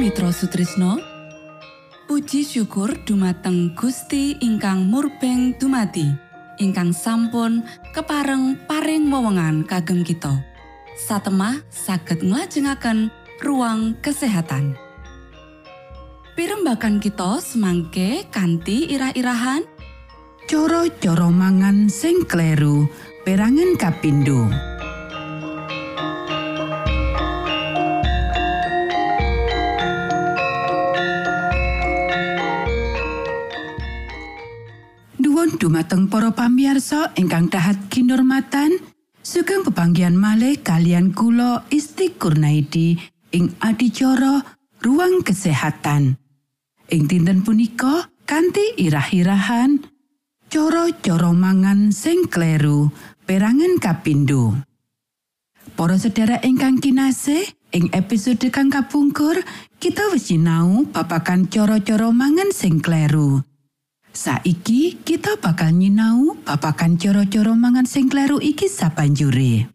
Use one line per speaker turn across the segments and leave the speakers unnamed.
Mitra Sutrisno Puji syukur dumateng Gusti ingkang murbeng dumati ingkang sampun kepareng paring wewenngan kagem kita. Satemah saged nglajengaken ruang kesehatan. Pirembakan kita semangke kanthi irah-irahan.
Coro-coro mangan sing kleru perangan kapindo. Dumateng para pamiarsa ingkang dahat kinurmatan, sugeng pepanggihan malih kalian kula Isti Kurnaidi ing adicara ruang kesehatan. Ing dinten punika kanthi irah-irahan coro-coro mangan sing kleru perangan kapindo. Para sedherek ingkang kinasih, ing episode kang kapungkur kita wis sinau babagan coro-coro mangan sing kleru. Saiki kita bakal nyinau babagan coro-coro mangan sing kleru iki sabanjure.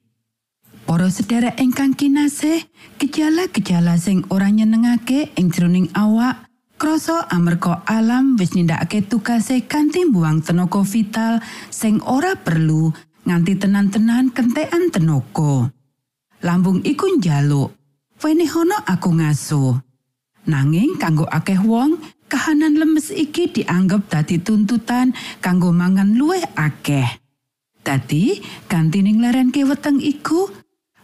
Para sedherek ingkang kinasih, gejala-gejala sing ora nyenengake ing jroning awak krasa amarga alam wis nindakake tugase kanthi mbuang tenaga vital sing ora perlu nganti tenan-tenan kentekan tenaga. Lambung iku njaluk, "Wenehono aku ngaso." Nanging kanggo akeh wong, kahanan lemes iki dianggep dadi tuntutan kanggo mangan luwih akeh. Dadi, ganti ning lerenke weteng iku,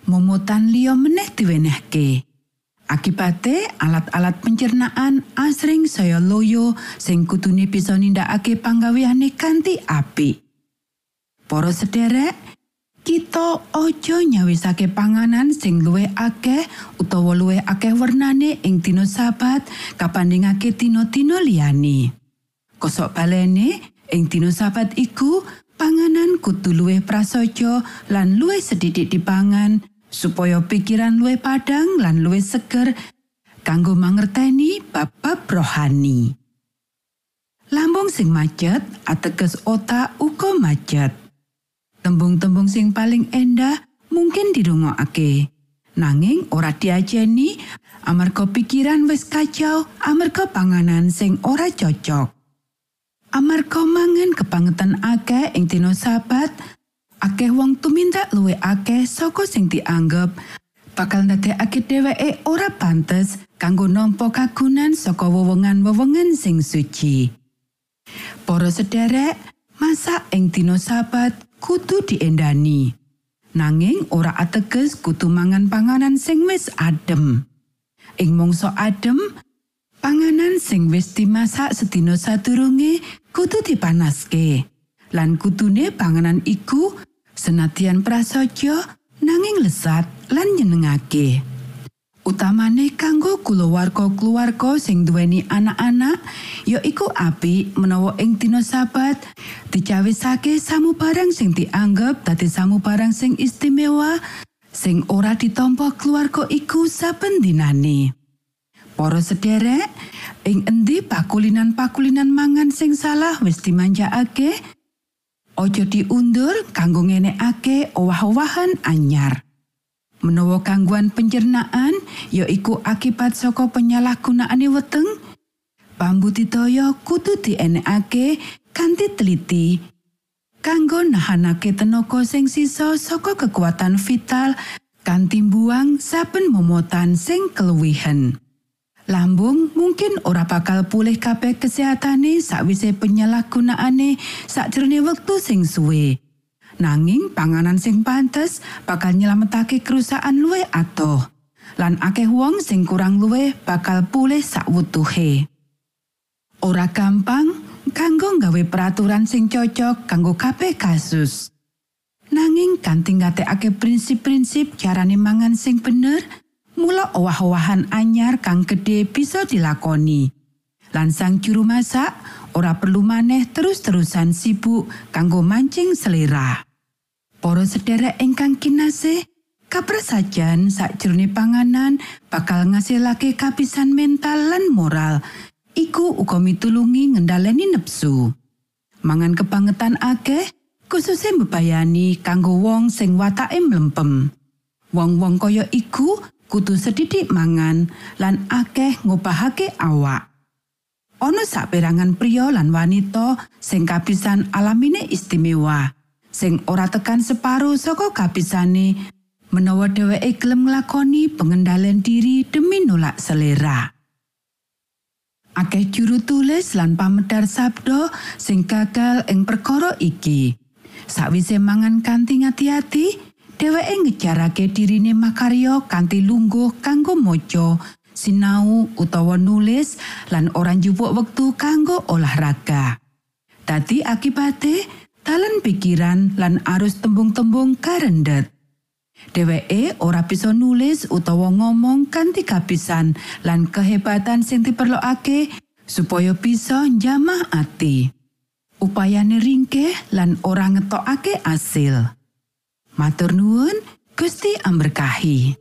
momotan liya meneh diwenehke. Akibate alat-alat pencernaan asring saya loyo sing kutune bisa nindakake panggaweane kanthi apik. Para sederek, kita ojo nyawisake panganan sing luwih akeh utawa luwih akeh wernane ing dina sabat kapandhingake dina-dina liyane. Kosok balene ing dina sabat iku panganan kudu luwih prasaja lan luwih sedidik dipangan supaya pikiran luwih padang lan luwih seger kanggo mangerteni bab-bab rohani. Lambung sing macet ateges otak uga macet. Tembung-tembung sing paling endah mungkin dirungokake. Nanging ora diajeni amarga pikiran wis kacau amarga panganan sing ora cocok. Amarga mangan kepangetan akeh ing dina sabat, akeh wong tumindak luwih akeh saka sing dianggep bakal ndadekake dheweke ora pantes kanggo nampa kagunan saka wewenngan-wewenngan sing suci. Para sederek, masak ing dina sabat kudu diendani. Nanging ora ateges kudu mangan panganan sing wis adem. Ing mangsa adem, panganan sing wis dimasak sedina sadurunge kudu dipanaske. Lan kudune panganan iku senadyan prasaja nanging lesat lan nyenengake. Utamane kanggo kulawarga-kulawarga sing duweni anak-anak, ya iku apik menawa ing dina sabat dicawisake samubarang sing dianggep dadi samubarang sing istimewa sing ora ditampa keluarga iku saben dinane. Para sederek, ing endi pakulinan-pakulinan mangan sing salah wis dimanjakake, Ojo diundur kanggo ngenekake owah-owahan anyar. Menawa gangguan pencernaan ya iku akibat saka penyalahgunaane weteng, pambudidaya kudu dienekake kanthi teliti. Kanggo nahanake tenaga sing sisa saka kekuatan vital kanthi buang saben momotan sing keluwihen. Lambung mungkin ora bakal pulih kabeh kesehatane sakwise penyalahgunaane sakjroning wektu sing suwe. Nanging panganan sing pantes bakal nyelametake kerusakan luwih atoh. Lan akeh wong sing kurang luwih bakal pulih sakwutuhe. Ora gampang kanggo nggawe peraturan sing cocok kanggo kabeh kasus. Nanging kanthi ngatekake prinsip-prinsip carane mangan sing bener, mula owah-owahan anyar kang gedhe bisa dilakoni. Lan sang juru masak ora perlu maneh terus-terusan sibuk kanggo mancing selera. Para sederek ingkang kinasih, kaprasajan sakjroning panganan bakal ngasilake kapisan mental lan moral. Iku uga mitulungi ngendhaleni nepsu. Mangan kebangetan akeh, khususnya mbebayani kanggo wong sing watake mlempem. Wong-wong kaya iku kudu sedidik mangan lan akeh ngobahake awak. Ana saperangan pria lan wanita sing kapisan alamine istimewa, sing ora tekan separo saka kapisane menawa dheweke gelem nglakoni pengendalian diri demi nolak selera. Akeh juru tulis lan pamedar sabdo sing gagal ing perkara iki. Sawise mangan kanthi ngati-ati, dheweke ngejarake dirine makarya kanthi lungguh kanggo maca, sinau utawa nulis lan ora njupuk wektu kanggo olahraga. Dadi akibate talan pikiran lan arus tembung-tembung karendet. Dheweke ora bisa nulis utawa ngomong kanthi kapisan lan kehebatan sing diperlokake supaya bisa njamah ati. upayane ringkeh lan ora ngetokake asil. Matur nuwun, Gusti amberkahi.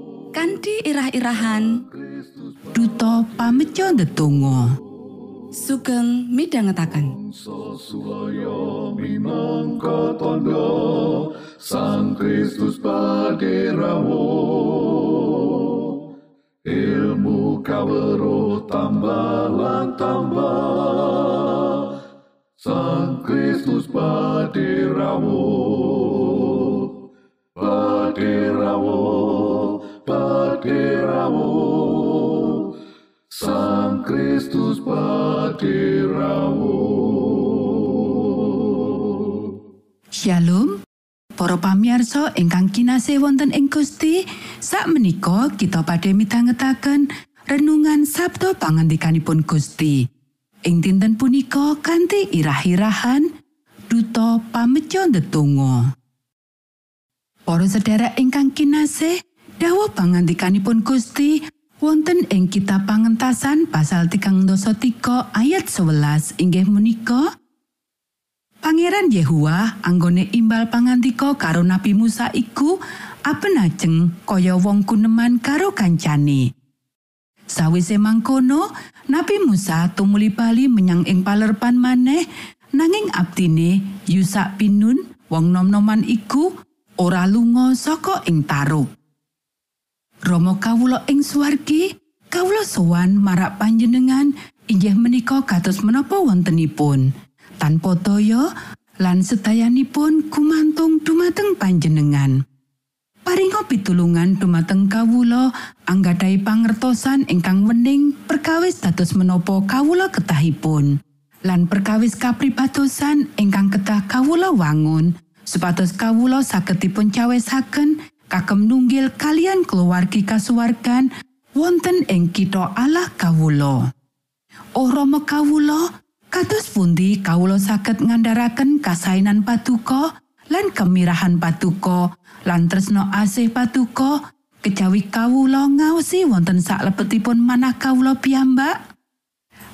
kanthi irah-irahan
Duta pameco ndedonga.
sugeng midhangetaken.
Sosuloyo Sang Kristus paderamu Ilmu kawero tambah tambah Sang Kristus paderamu
Shalom. Para pamirsa ingkang kinasih wonten ing Gusti, sakmenika kita badhe midhangetaken renungan Sabda pangandikanipun Gusti. Ing dinten punika kanthi irah-irahan Duta Pameco Ndedonga. Para sedherek ingkang kinasih, dawuh pangandikanipun Gusti wonten ing kitab pangentasan pasal 3 ayat 11 inggih menika Pangeran Yehua anggone imbal pangantika karo Nabi Musa iku apenajeng kaya wong kuneman karo kancane. Sawise mangkono, Nabi Musa tumuli bali menyang ing palerpan maneh nanging abdine Yusak Pinun wong nom-noman iku ora lunga saka ing taruk. Rama kawula ing swargi, kawula sowan marak panjenengan inggih menika kados menapa wontenipun. Tanpa daya lan sedayanipun gumantung dumateng panjenengan. Paringa pitulungan dumateng kawula anggadhahi pangertosan ingkang wening perkawis dados menapa kawula ketahipun. Lan perkawis kapribatosan ingkang kedah kawula wangun supados kawula saged dipuncawesaken kagem nunggil kalian keluargi kasuwargan wonten ing kitha Allah kawula. Oh Rama kawula, kados pundi kawula saged ngandharaken kasainan patuko lan kemirahan patuko lan tresno asih patuko kejawi kawula ngaosi wonten saklebetipun manah kawula piyambak?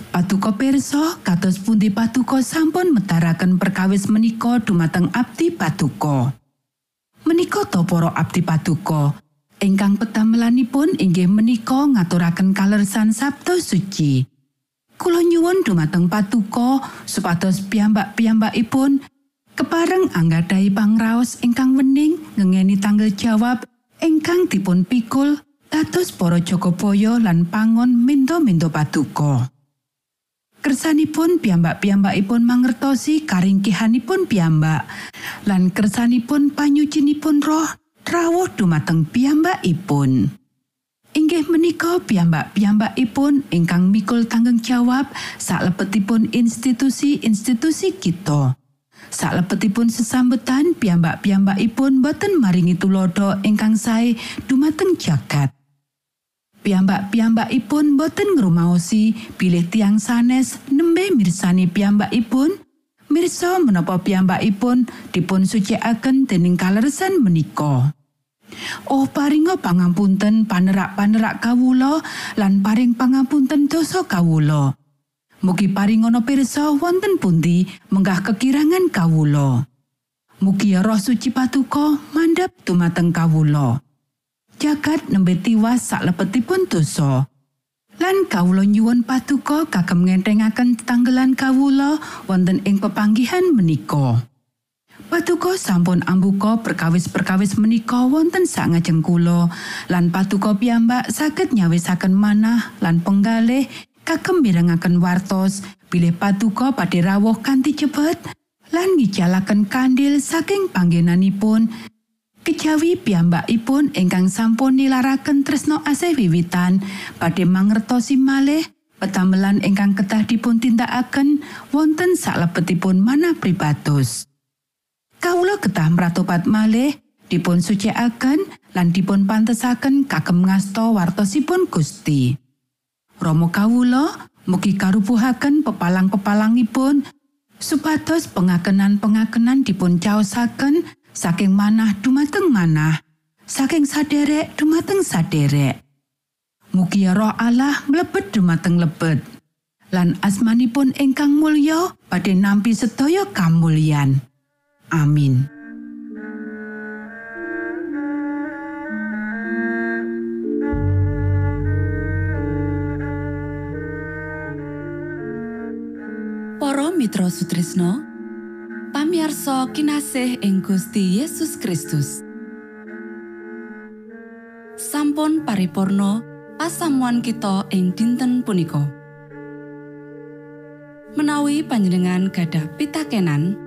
Patuko pirsa kados pundi patuko sampun metaraken perkawis menika dumateng abdi patuko. Menika to para abdi patuko, ingkang petamelanipun inggih menika ngaturaken kalersan Sabtu suci. Kula nyuwun dumateng patuko supados piyambak-piyambakipun kepareng anggadhahi pangraos ingkang wening ngengeni tanggal jawab ingkang dipun pikul dados para Jogobaya lan pangon mindo-mindo patuko. Kersanipun piyambak-piyambakipun mangertosi karingkihanipun piyambak lan kersanipun panyucinipun roh rawuh dumateng piyambakipun. Inggih menika piyambak-piyambakipun ingkang mikul tanggung jawab salebetipun institusi-institusi kita. Salebetipun sesambetan piyambak-piyambakipun boten maringi tulodo ingkang sae dumateng jagat. Piyambak-piyambakipun boten ngrumaosi bilih tiang sanes nembe mirsani piyambakipun mirsa menapa piyambakipun dipun sucikaken dening kaleresan menika. Oh paringa pangampunten panerak-panerak kawula lan paring pangampunten dosa kawula. Mugi paringana pirsa wonten pundi menggah kekirangan kawula. Mugi roh suci patuko mandap dumateng kawula. Jagat nembe tiwas saklebetipun dosa. Lan kawula nyuwun patuko kagem ngentengaken tetanggelan kawula wonten ing pepanggihan menika. Patuko sampun ambuka perkawis-perkawis menika wonten sangajeng kula. Lan patuko piyambak saged nyawisaken manah lan penggalih kagem mirengaken wartos. Bilih patuko badhe rawuh kanthi cepet lan ngijalaken kandil saking panggenanipun. Kejawi piyambakipun ingkang sampun nilaraken tresno asih wiwitan badhe mangertosi malih petamelan ingkang ketah dipun tindakaken wonten salebetipun manah pribados. Kawula ketah mratobat malih dipun sucikaken lan dipun pantesaken kagem ngasta wartosipun Gusti. Romo kawula mugi karupuhaken pepalang-pepalangipun supados pengakenan-pengakenan dipun caosaken saking manah dumateng manah, saking saderek dumateng saderek. Mugi roh Allah mlebet dumateng lebet. Lan asmanipun ingkang mulya badhe nampi sedaya kamulyan. Amin.
Para Mitra Sutrisno pamiarsa kinasih ing Gusti Yesus Kristus sampun paripurno pasamuan kita ing dinten punika menawi panjenengan gadah pitakenan